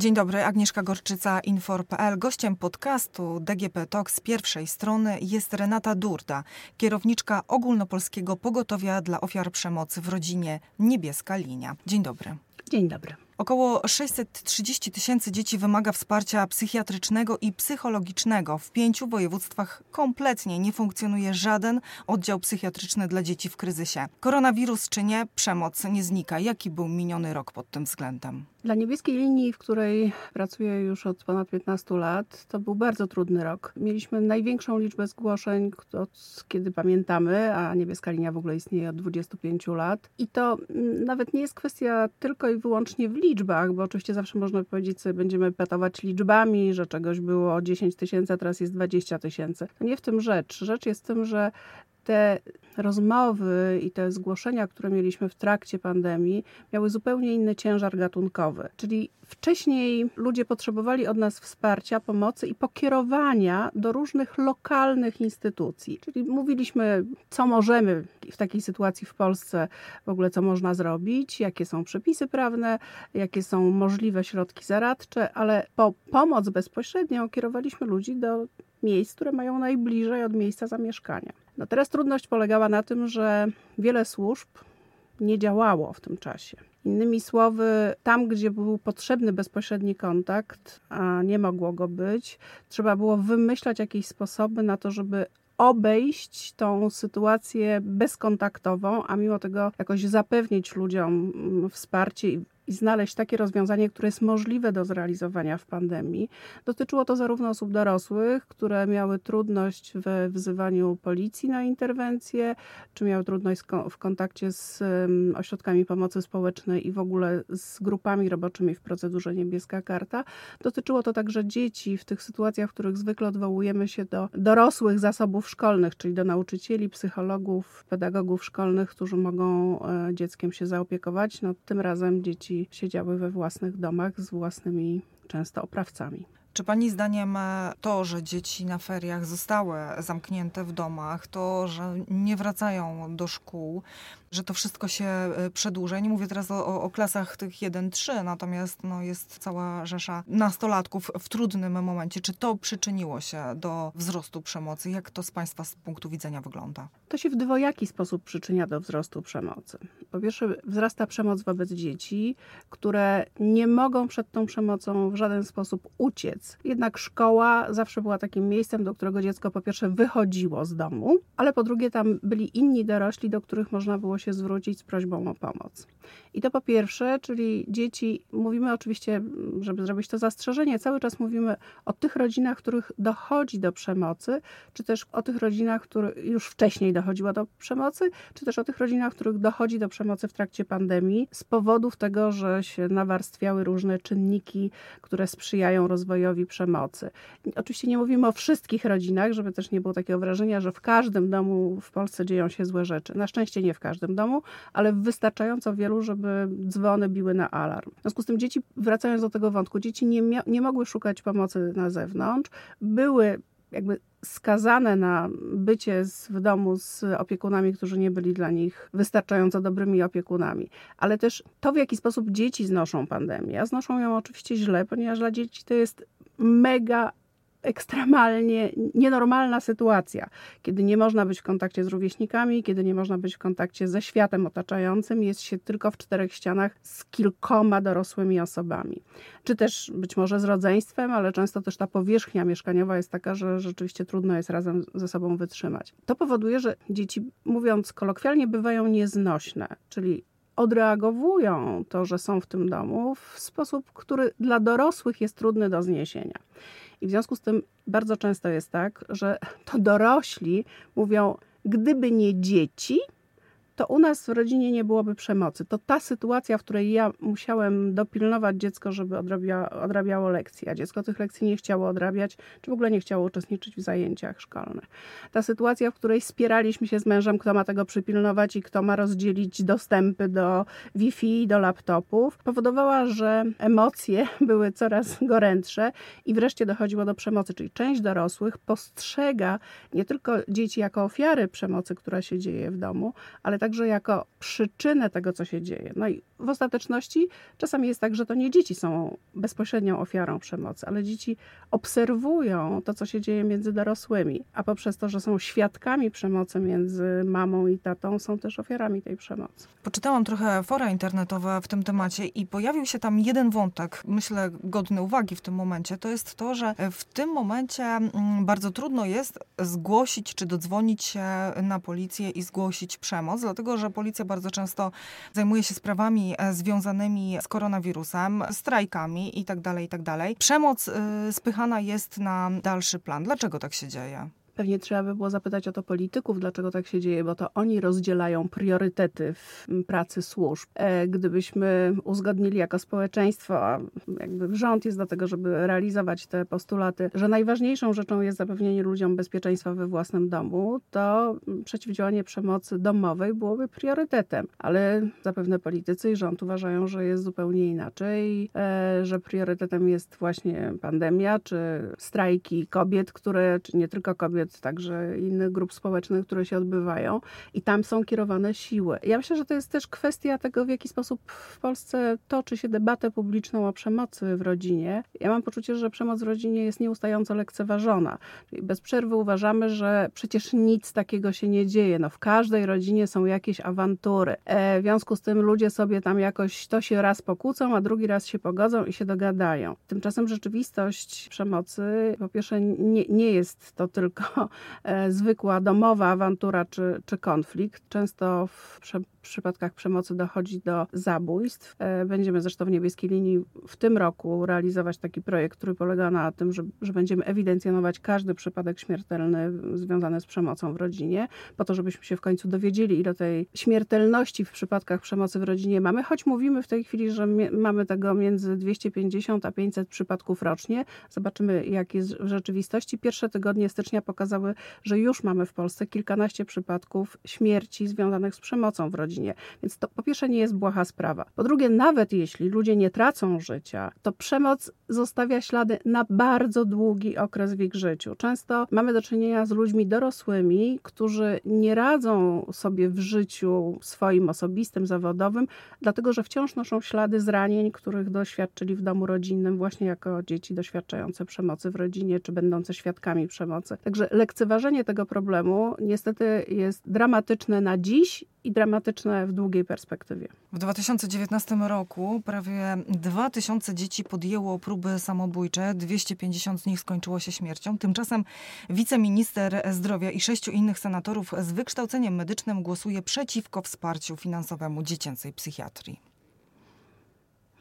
Dzień dobry, Agnieszka Gorczyca, Infor.pl. Gościem podcastu DGP Talk z pierwszej strony jest Renata Durda, kierowniczka ogólnopolskiego pogotowia dla ofiar przemocy w rodzinie Niebieska Linia. Dzień dobry. Dzień dobry. Około 630 tysięcy dzieci wymaga wsparcia psychiatrycznego i psychologicznego. W pięciu województwach kompletnie nie funkcjonuje żaden oddział psychiatryczny dla dzieci w kryzysie. Koronawirus czy nie, przemoc nie znika. Jaki był miniony rok pod tym względem? Dla niebieskiej linii, w której pracuję już od ponad 15 lat, to był bardzo trudny rok. Mieliśmy największą liczbę zgłoszeń, od kiedy pamiętamy, a niebieska linia w ogóle istnieje od 25 lat. I to mm, nawet nie jest kwestia tylko i wyłącznie w liczbach, bo oczywiście zawsze można powiedzieć sobie, będziemy petować liczbami, że czegoś było 10 tysięcy, teraz jest 20 tysięcy. Nie w tym rzecz. Rzecz jest w tym, że te rozmowy i te zgłoszenia, które mieliśmy w trakcie pandemii, miały zupełnie inny ciężar gatunkowy. Czyli wcześniej ludzie potrzebowali od nas wsparcia, pomocy i pokierowania do różnych lokalnych instytucji. Czyli mówiliśmy, co możemy w takiej sytuacji w Polsce, w ogóle co można zrobić, jakie są przepisy prawne, jakie są możliwe środki zaradcze, ale po pomoc bezpośrednią kierowaliśmy ludzi do miejsc, które mają najbliżej od miejsca zamieszkania. No teraz trudność polegała na tym, że wiele służb nie działało w tym czasie. Innymi słowy, tam, gdzie był potrzebny bezpośredni kontakt, a nie mogło go być, trzeba było wymyślać jakieś sposoby na to, żeby obejść tą sytuację bezkontaktową, a mimo tego jakoś zapewnić ludziom mm, wsparcie i i znaleźć takie rozwiązanie, które jest możliwe do zrealizowania w pandemii. Dotyczyło to zarówno osób dorosłych, które miały trudność we wzywaniu policji na interwencję, czy miały trudność w kontakcie z ośrodkami pomocy społecznej i w ogóle z grupami roboczymi w procedurze Niebieska Karta. Dotyczyło to także dzieci w tych sytuacjach, w których zwykle odwołujemy się do dorosłych zasobów szkolnych, czyli do nauczycieli, psychologów, pedagogów szkolnych, którzy mogą e, dzieckiem się zaopiekować. No, tym razem dzieci siedziały we własnych domach z własnymi często oprawcami. Czy Pani zdaniem to, że dzieci na feriach zostały zamknięte w domach, to, że nie wracają do szkół, że to wszystko się e, przedłuża? Nie mówię teraz o, o klasach tych 1-3, natomiast no, jest cała rzesza nastolatków w trudnym momencie. Czy to przyczyniło się do wzrostu przemocy? Jak to z Państwa z punktu widzenia wygląda? To się w dwojaki sposób przyczynia do wzrostu przemocy. Po pierwsze, wzrasta przemoc wobec dzieci, które nie mogą przed tą przemocą w żaden sposób uciec. Jednak szkoła zawsze była takim miejscem, do którego dziecko po pierwsze wychodziło z domu, ale po drugie tam byli inni dorośli, do których można było się zwrócić z prośbą o pomoc. I to po pierwsze, czyli dzieci, mówimy oczywiście, żeby zrobić to zastrzeżenie, cały czas mówimy o tych rodzinach, w których dochodzi do przemocy, czy też o tych rodzinach, które już wcześniej dochodziło do przemocy, czy też o tych rodzinach, w których dochodzi do przemocy w trakcie pandemii z powodów tego, że się nawarstwiały różne czynniki, które sprzyjają rozwojowi przemocy. Oczywiście nie mówimy o wszystkich rodzinach, żeby też nie było takiego wrażenia, że w każdym domu w Polsce dzieją się złe rzeczy. Na szczęście nie w każdym domu, ale wystarczająco wielu, żeby dzwony biły na alarm. W związku z tym dzieci, wracając do tego wątku, dzieci nie, nie mogły szukać pomocy na zewnątrz, były jakby skazane na bycie w domu z opiekunami, którzy nie byli dla nich wystarczająco dobrymi opiekunami. Ale też to, w jaki sposób dzieci znoszą pandemię. A znoszą ją oczywiście źle, ponieważ dla dzieci to jest mega ekstremalnie nienormalna sytuacja, kiedy nie można być w kontakcie z rówieśnikami, kiedy nie można być w kontakcie ze światem otaczającym, jest się tylko w czterech ścianach z kilkoma dorosłymi osobami. Czy też być może z rodzeństwem, ale często też ta powierzchnia mieszkaniowa jest taka, że rzeczywiście trudno jest razem ze sobą wytrzymać. To powoduje, że dzieci, mówiąc kolokwialnie, bywają nieznośne, czyli odreagowują to, że są w tym domu w sposób, który dla dorosłych jest trudny do zniesienia. I w związku z tym bardzo często jest tak, że to dorośli mówią, gdyby nie dzieci, to u nas w rodzinie nie byłoby przemocy. To ta sytuacja, w której ja musiałem dopilnować dziecko, żeby odrabia, odrabiało lekcje, a dziecko tych lekcji nie chciało odrabiać, czy w ogóle nie chciało uczestniczyć w zajęciach szkolnych. Ta sytuacja, w której spieraliśmy się z mężem, kto ma tego przypilnować i kto ma rozdzielić dostępy do Wi-Fi, do laptopów, powodowała, że emocje były coraz gorętsze i wreszcie dochodziło do przemocy, czyli część dorosłych postrzega nie tylko dzieci jako ofiary przemocy, która się dzieje w domu, ale także także jako przyczynę tego, co się dzieje. No i w ostateczności czasami jest tak, że to nie dzieci są bezpośrednią ofiarą przemocy, ale dzieci obserwują to, co się dzieje między dorosłymi, a poprzez to, że są świadkami przemocy między mamą i tatą, są też ofiarami tej przemocy. Poczytałam trochę fora internetowe w tym temacie i pojawił się tam jeden wątek, myślę godny uwagi w tym momencie. To jest to, że w tym momencie mm, bardzo trudno jest zgłosić czy dodzwonić się na policję i zgłosić przemoc, dlatego że policja bardzo często zajmuje się sprawami e, związanymi z koronawirusem, strajkami itd. Tak itd. Tak Przemoc y, spychana jest na dalszy plan. Dlaczego tak się dzieje? Pewnie trzeba by było zapytać o to polityków, dlaczego tak się dzieje, bo to oni rozdzielają priorytety w pracy służb. E, gdybyśmy uzgodnili jako społeczeństwo, a jakby rząd jest do tego, żeby realizować te postulaty, że najważniejszą rzeczą jest zapewnienie ludziom bezpieczeństwa we własnym domu, to przeciwdziałanie przemocy domowej byłoby priorytetem. Ale zapewne politycy i rząd uważają, że jest zupełnie inaczej, e, że priorytetem jest właśnie pandemia, czy strajki kobiet, które, czy nie tylko kobiet, także innych grup społecznych, które się odbywają i tam są kierowane siły. Ja myślę, że to jest też kwestia tego, w jaki sposób w Polsce toczy się debatę publiczną o przemocy w rodzinie. Ja mam poczucie, że przemoc w rodzinie jest nieustająco lekceważona. Czyli bez przerwy uważamy, że przecież nic takiego się nie dzieje. No, w każdej rodzinie są jakieś awantury. E, w związku z tym ludzie sobie tam jakoś to się raz pokłócą, a drugi raz się pogodzą i się dogadają. Tymczasem rzeczywistość przemocy po pierwsze nie, nie jest to tylko zwykła domowa awantura czy, czy konflikt. Często w w przypadkach przemocy dochodzi do zabójstw. E, będziemy zresztą w Niebieskiej Linii w tym roku realizować taki projekt, który polega na tym, że, że będziemy ewidencjonować każdy przypadek śmiertelny związany z przemocą w rodzinie, po to, żebyśmy się w końcu dowiedzieli, ile tej śmiertelności w przypadkach przemocy w rodzinie mamy, choć mówimy w tej chwili, że mamy tego między 250 a 500 przypadków rocznie. Zobaczymy, jak jest w rzeczywistości. Pierwsze tygodnie stycznia pokazały, że już mamy w Polsce kilkanaście przypadków śmierci związanych z przemocą w rodzinie. Więc to po pierwsze nie jest błaha sprawa. Po drugie, nawet jeśli ludzie nie tracą życia, to przemoc zostawia ślady na bardzo długi okres w ich życiu. Często mamy do czynienia z ludźmi dorosłymi, którzy nie radzą sobie w życiu swoim osobistym, zawodowym, dlatego że wciąż noszą ślady zranień, których doświadczyli w domu rodzinnym, właśnie jako dzieci doświadczające przemocy w rodzinie, czy będące świadkami przemocy. Także lekceważenie tego problemu niestety jest dramatyczne na dziś i dramatyczne w długiej perspektywie. W 2019 roku prawie 2000 dzieci podjęło próby samobójcze, 250 z nich skończyło się śmiercią. Tymczasem wiceminister zdrowia i sześciu innych senatorów z wykształceniem medycznym głosuje przeciwko wsparciu finansowemu dziecięcej psychiatrii.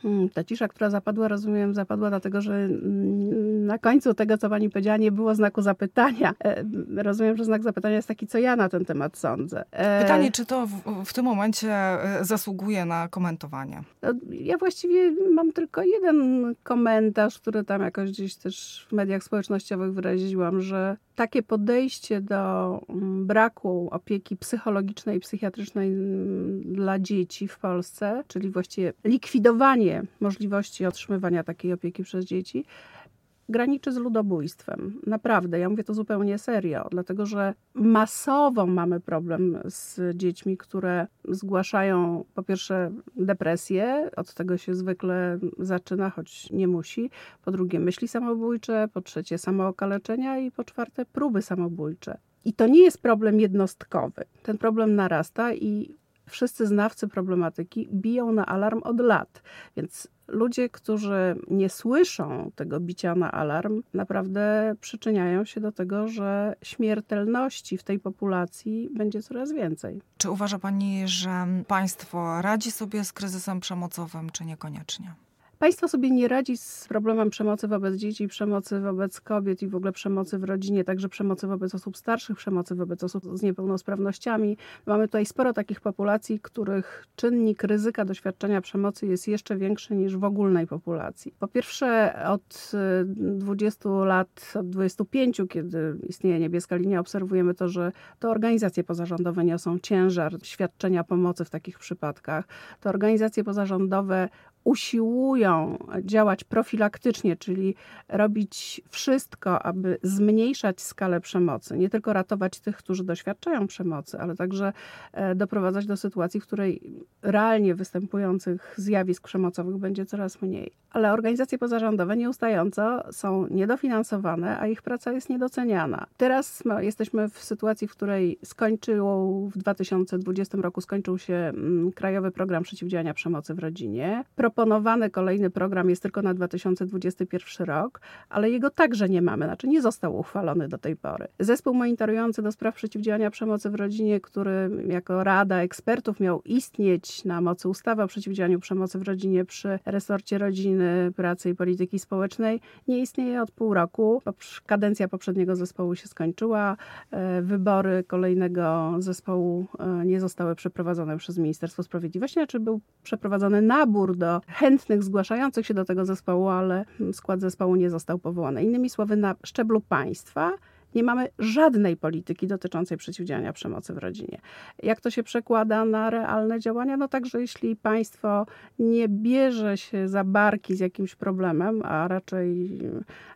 Hmm, ta cisza, która zapadła, rozumiem, zapadła dlatego, że mm, na końcu tego, co pani powiedziała, nie było znaku zapytania. E, rozumiem, że znak zapytania jest taki, co ja na ten temat sądzę. E, Pytanie, czy to w, w tym momencie e, zasługuje na komentowanie? No, ja właściwie mam tylko jeden komentarz, który tam jakoś gdzieś też w mediach społecznościowych wyraziłam, że takie podejście do mm, braku opieki psychologicznej i psychiatrycznej mm, dla dzieci w Polsce, czyli właściwie likwidowanie możliwości otrzymywania takiej opieki przez dzieci, graniczy z ludobójstwem. Naprawdę, ja mówię to zupełnie serio, dlatego że masowo mamy problem z dziećmi, które zgłaszają po pierwsze depresję, od tego się zwykle zaczyna, choć nie musi, po drugie myśli samobójcze, po trzecie samookaleczenia i po czwarte próby samobójcze. I to nie jest problem jednostkowy. Ten problem narasta i wszyscy znawcy problematyki biją na alarm od lat. Więc ludzie, którzy nie słyszą tego bicia na alarm, naprawdę przyczyniają się do tego, że śmiertelności w tej populacji będzie coraz więcej. Czy uważa Pani, że państwo radzi sobie z kryzysem przemocowym, czy niekoniecznie? Państwo sobie nie radzi z problemem przemocy wobec dzieci, przemocy wobec kobiet i w ogóle przemocy w rodzinie, także przemocy wobec osób starszych, przemocy wobec osób z niepełnosprawnościami. Mamy tutaj sporo takich populacji, których czynnik ryzyka doświadczenia przemocy jest jeszcze większy niż w ogólnej populacji. Po pierwsze, od 20 lat, od 25, kiedy istnieje niebieska linia, obserwujemy to, że to organizacje pozarządowe niosą ciężar świadczenia pomocy w takich przypadkach. To organizacje pozarządowe usiłują działać profilaktycznie, czyli robić wszystko, aby zmniejszać skalę przemocy, nie tylko ratować tych, którzy doświadczają przemocy, ale także e, doprowadzać do sytuacji, w której realnie występujących zjawisk przemocowych będzie coraz mniej. Ale organizacje pozarządowe nieustająco są niedofinansowane, a ich praca jest niedoceniana. Teraz jesteśmy w sytuacji, w której skończył w 2020 roku skończył się mm, Krajowy Program Przeciwdziałania Przemocy w Rodzinie proponowany kolejny program jest tylko na 2021 rok, ale jego także nie mamy, znaczy nie został uchwalony do tej pory. Zespół monitorujący do spraw przeciwdziałania przemocy w rodzinie, który jako rada ekspertów miał istnieć na mocy ustawy o przeciwdziałaniu przemocy w rodzinie przy resorcie rodziny, pracy i polityki społecznej, nie istnieje od pół roku. Kadencja poprzedniego zespołu się skończyła, e, wybory kolejnego zespołu e, nie zostały przeprowadzone przez Ministerstwo Sprawiedliwości, znaczy był przeprowadzony nabór do chętnych zgłaszających się do tego zespołu, ale skład zespołu nie został powołany. Innymi słowy, na szczeblu państwa nie mamy żadnej polityki dotyczącej przeciwdziałania przemocy w rodzinie. Jak to się przekłada na realne działania? No także jeśli państwo nie bierze się za barki z jakimś problemem, a raczej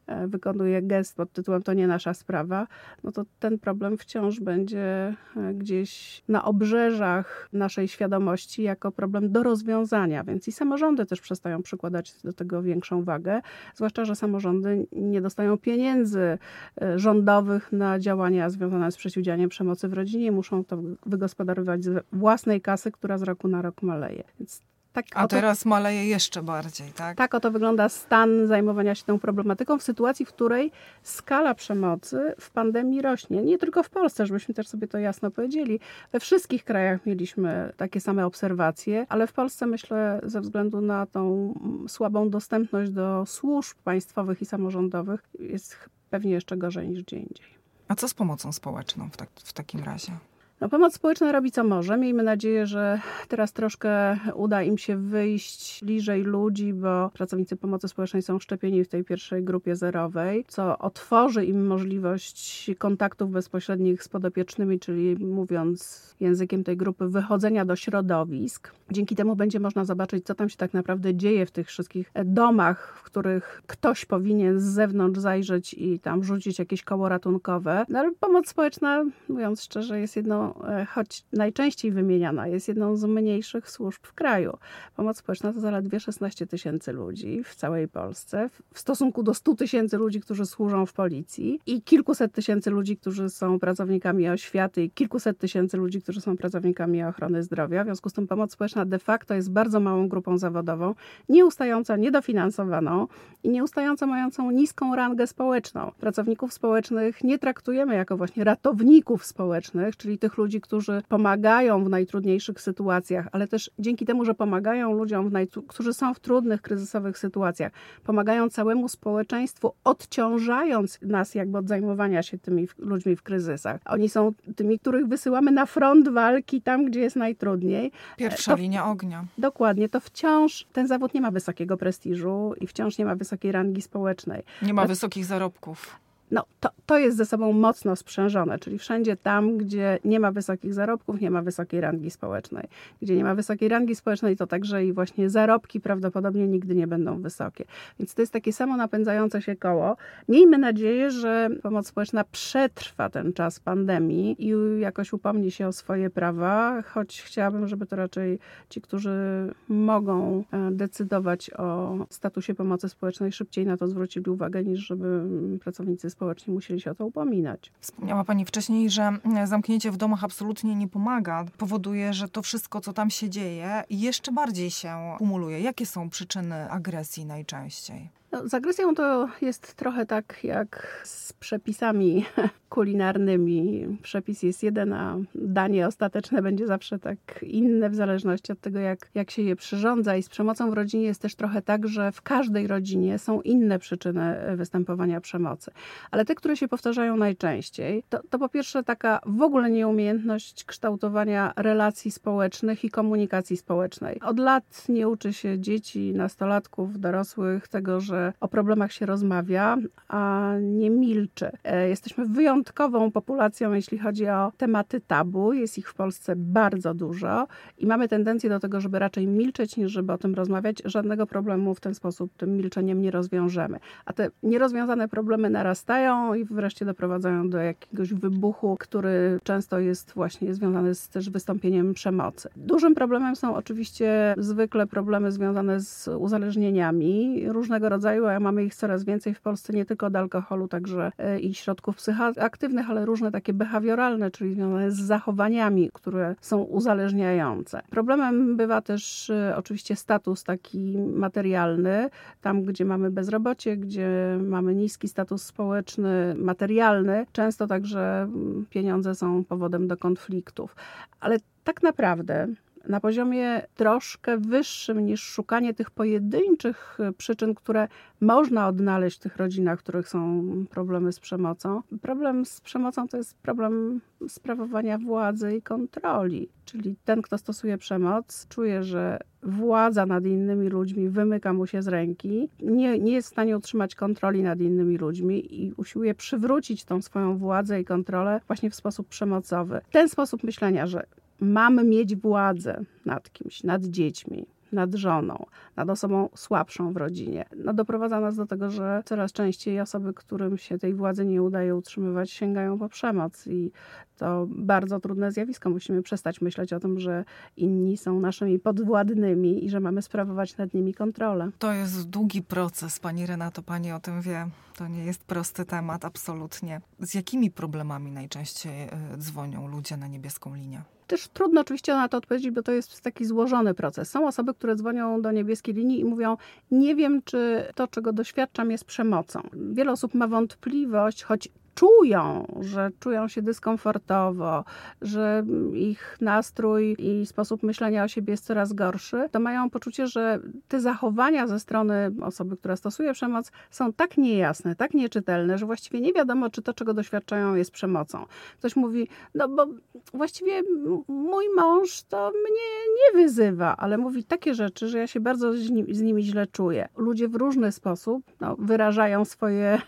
e, wykonuje gest pod tytułem to nie nasza sprawa, no to ten problem wciąż będzie e, gdzieś na obrzeżach naszej świadomości jako problem do rozwiązania, więc i samorządy też przestają przykładać do tego większą wagę, zwłaszcza, że samorządy nie dostają pieniędzy e, na działania związane z przeciwdziałaniem przemocy w rodzinie. Muszą to wygospodarować z własnej kasy, która z roku na rok maleje. Więc tak A teraz maleje jeszcze bardziej, tak? Tak oto wygląda stan zajmowania się tą problematyką w sytuacji, w której skala przemocy w pandemii rośnie. Nie tylko w Polsce, żebyśmy też sobie to jasno powiedzieli. We wszystkich krajach mieliśmy takie same obserwacje, ale w Polsce myślę ze względu na tą słabą dostępność do służb państwowych i samorządowych jest pewnie jeszcze gorzej niż gdzie indziej. A co z pomocą społeczną w, tak, w takim razie? No, pomoc społeczna robi co może. Miejmy nadzieję, że teraz troszkę uda im się wyjść bliżej ludzi, bo pracownicy pomocy społecznej są szczepieni w tej pierwszej grupie zerowej, co otworzy im możliwość kontaktów bezpośrednich z podopiecznymi, czyli mówiąc językiem tej grupy, wychodzenia do środowisk. Dzięki temu będzie można zobaczyć, co tam się tak naprawdę dzieje w tych wszystkich domach, w których ktoś powinien z zewnątrz zajrzeć i tam rzucić jakieś koło ratunkowe. No, ale pomoc społeczna, mówiąc szczerze, jest jedną choć najczęściej wymieniana, jest jedną z mniejszych służb w kraju. Pomoc społeczna to zaledwie 16 tysięcy ludzi w całej Polsce, w stosunku do 100 tysięcy ludzi, którzy służą w policji i kilkuset tysięcy ludzi, którzy są pracownikami oświaty i kilkuset tysięcy ludzi, którzy są pracownikami ochrony zdrowia. W związku z tym pomoc społeczna de facto jest bardzo małą grupą zawodową, nieustająco niedofinansowaną i nieustająco mającą niską rangę społeczną. Pracowników społecznych nie traktujemy jako właśnie ratowników społecznych, czyli tych ludzi, ludzi, którzy pomagają w najtrudniejszych sytuacjach, ale też dzięki temu, że pomagają ludziom, którzy są w trudnych, kryzysowych sytuacjach, pomagają całemu społeczeństwu, odciążając nas jakby od zajmowania się tymi ludźmi w kryzysach. Oni są tymi, których wysyłamy na front walki, tam gdzie jest najtrudniej. Pierwsza to, linia ognia. Dokładnie, to wciąż ten zawód nie ma wysokiego prestiżu i wciąż nie ma wysokiej rangi społecznej. Nie ma wysokich zarobków no, to, to jest ze sobą mocno sprzężone, czyli wszędzie tam, gdzie nie ma wysokich zarobków, nie ma wysokiej rangi społecznej. Gdzie nie ma wysokiej rangi społecznej, to także i właśnie zarobki prawdopodobnie nigdy nie będą wysokie. Więc to jest takie samo napędzające się koło. Miejmy nadzieję, że pomoc społeczna przetrwa ten czas pandemii i jakoś upomni się o swoje prawa, choć chciałabym, żeby to raczej ci, którzy mogą e, decydować o statusie pomocy społecznej, szybciej na to zwrócili uwagę, niż żeby pracownicy społeczni społeczni musieli się o to upomnieć. Wspomniała Pani wcześniej, że zamknięcie w domach absolutnie nie pomaga. Powoduje, że to wszystko, co tam się dzieje, jeszcze bardziej się kumuluje. Jakie są przyczyny agresji najczęściej? No, z agresją to jest trochę tak jak z przepisami kulinarnymi. Przepis jest jeden, a danie ostateczne będzie zawsze tak inne w zależności od tego, jak, jak się je przyrządza. I z przemocą w rodzinie jest też trochę tak, że w każdej rodzinie są inne przyczyny występowania przemocy. Ale te, które się powtarzają najczęściej, to, to po pierwsze taka w ogóle nieumiejętność kształtowania relacji społecznych i komunikacji społecznej. Od lat nie uczy się dzieci, nastolatków, dorosłych tego, że że o problemach się rozmawia, a nie milczy. E, jesteśmy wyjątkową populacją, jeśli chodzi o tematy tabu. Jest ich w Polsce bardzo dużo i mamy tendencję do tego, żeby raczej milczeć, niż żeby o tym rozmawiać. Żadnego problemu w ten sposób tym milczeniem nie rozwiążemy. A te nierozwiązane problemy narastają i wreszcie doprowadzają do jakiegoś wybuchu, który często jest właśnie związany z też wystąpieniem przemocy. Dużym problemem są oczywiście zwykle problemy związane z uzależnieniami różnego rodzaju, a mamy ich coraz więcej w Polsce, nie tylko od alkoholu, także e, i środków psychoaktywnych, ale różne takie behawioralne, czyli związane z zachowaniami, które są uzależniające. Problemem bywa też e, oczywiście status taki materialny, tam gdzie mamy bezrobocie, gdzie mamy niski status społeczny, materialny, często także mm, pieniądze są powodem do konfliktów. Ale tak naprawdę na poziomie troszkę wyższym niż szukanie tych pojedynczych e, przyczyn, które można odnaleźć w tych rodzinach, w których są problemy z przemocą. Problem z przemocą to jest problem sprawowania władzy i kontroli. Czyli ten, kto stosuje przemoc, czuje, że władza nad innymi ludźmi wymyka mu się z ręki, nie, nie jest w stanie utrzymać kontroli nad innymi ludźmi i usiłuje przywrócić tą swoją władzę i kontrolę właśnie w sposób przemocowy. Ten sposób myślenia, że mamy mieć władzę nad kimś, nad dziećmi, nad żoną, nad osobą słabszą w rodzinie, no doprowadza nas do tego, że coraz częściej osoby, którym się tej władzy nie udaje utrzymywać, sięgają po przemoc i to bardzo trudne zjawisko. Musimy przestać myśleć o tym, że inni są naszymi podwładnymi i że mamy sprawować nad nimi kontrolę. To jest długi proces, pani Renato, pani o tym wie. To nie jest prosty temat, absolutnie. Z jakimi problemami najczęściej e, dzwonią ludzie na niebieską linię? Też trudno oczywiście na to odpowiedzieć, bo to jest taki złożony proces. Są osoby, które dzwonią do niebieskiej linii i mówią: Nie wiem, czy to, czego doświadczam, jest przemocą. Wiele osób ma wątpliwość, choć czują, że czują się dyskomfortowo, że ich nastrój i sposób myślenia o siebie jest coraz gorszy, to mają poczucie, że te zachowania ze strony osoby, która stosuje przemoc, są tak niejasne, tak nieczytelne, że właściwie nie wiadomo, czy to, czego doświadczają, jest przemocą. Ktoś mówi, no bo właściwie mój mąż to mnie nie wyzywa, ale mówi takie rzeczy, że ja się bardzo z, nim, z nimi źle czuję. Ludzie w różny sposób no, wyrażają swoje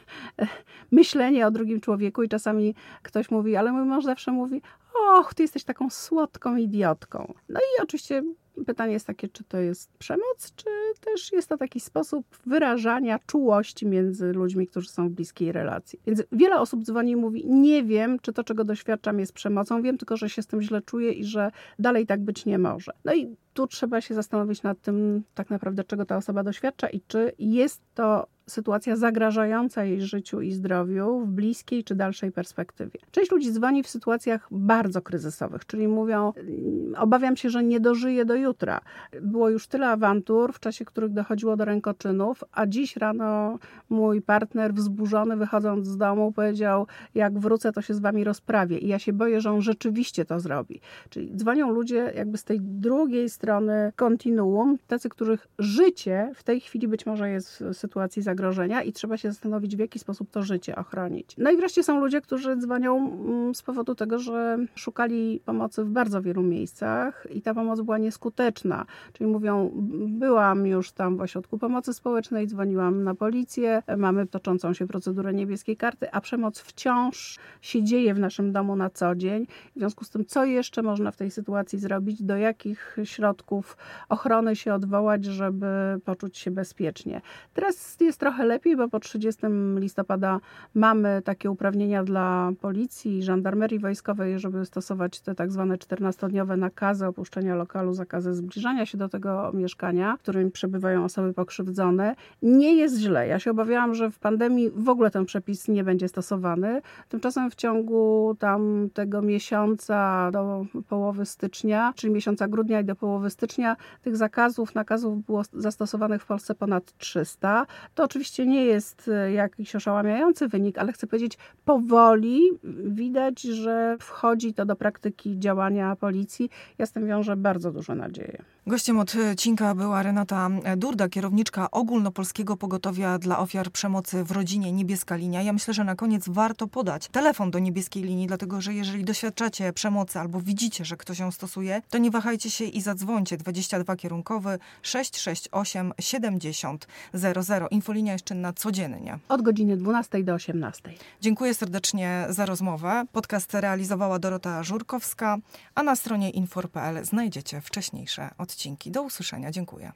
myślenie o drugim drugim człowieku i czasami ktoś mówi, ale mój mąż zawsze mówi, och, ty jesteś taką słodką idiotką. No i oczywiście pytanie jest takie, czy to jest przemoc, czy też jest to taki sposób wyrażania czułości między ludźmi, którzy są w bliskiej relacji. Więc wiele osób dzwoni i mówi, nie wiem, czy to, czego doświadczam jest przemocą, wiem tylko, że się z tym źle czuję i że dalej tak być nie może. No i tu trzeba się zastanowić nad tym tak naprawdę, czego ta osoba doświadcza i czy jest to sytuacja zagrażająca jej życiu i zdrowiu w bliskiej czy dalszej perspektywie. Część ludzi dzwoni w sytuacjach bardzo kryzysowych, czyli mówią: Obawiam się, że nie dożyję do jutra. Było już tyle awantur, w czasie których dochodziło do rękoczynów, a dziś rano mój partner, wzburzony, wychodząc z domu, powiedział: Jak wrócę, to się z wami rozprawię. I ja się boję, że on rzeczywiście to zrobi. Czyli dzwonią ludzie jakby z tej drugiej strony kontinuum, tacy, których życie w tej chwili być może jest w sytuacji zagrożenia zagrożenia i trzeba się zastanowić, w jaki sposób to życie ochronić. No i wreszcie są ludzie, którzy dzwonią mm, z powodu tego, że szukali pomocy w bardzo wielu miejscach i ta pomoc była nieskuteczna. Czyli mówią, byłam już tam w ośrodku pomocy społecznej, dzwoniłam na policję, mamy toczącą się procedurę niebieskiej karty, a przemoc wciąż się dzieje w naszym domu na co dzień. W związku z tym, co jeszcze można w tej sytuacji zrobić, do jakich środków ochrony się odwołać, żeby poczuć się bezpiecznie. Teraz jest trochę lepiej, bo po 30 listopada mamy takie uprawnienia dla policji i żandarmerii wojskowej, żeby stosować te tak zwane 14-dniowe nakazy opuszczenia lokalu, zakazy zbliżania się do tego mieszkania, w którym przebywają osoby pokrzywdzone. Nie jest źle. Ja się obawiałam, że w pandemii w ogóle ten przepis nie będzie stosowany. Tymczasem w ciągu tam tego miesiąca do połowy stycznia, czyli miesiąca grudnia i do połowy stycznia, tych zakazów, nakazów było zastosowanych w Polsce ponad 300. To oczywiście nie jest e, jakiś oszałamiający wynik, ale chcę powiedzieć, powoli widać, że wchodzi to do praktyki działania policji. Ja z tym wiążę bardzo duże nadzieje. Gościem odcinka była Renata Durda, kierowniczka ogólnopolskiego pogotowia dla ofiar przemocy w rodzinie Niebieska Linia. Ja myślę, że na koniec warto podać telefon do Niebieskiej Linii, dlatego że jeżeli doświadczacie przemocy albo widzicie, że ktoś ją stosuje, to nie wahajcie się i zadzwońcie koncie 22 kierunkowy 668 70 00. Infolinia jest czynna codziennie. Od godziny 12 do 18. Dziękuję serdecznie za rozmowę. Podcast realizowała Dorota Żurkowska, a na stronie infor.pl znajdziecie wcześniejsze odcinki. Do usłyszenia. Dziękuję.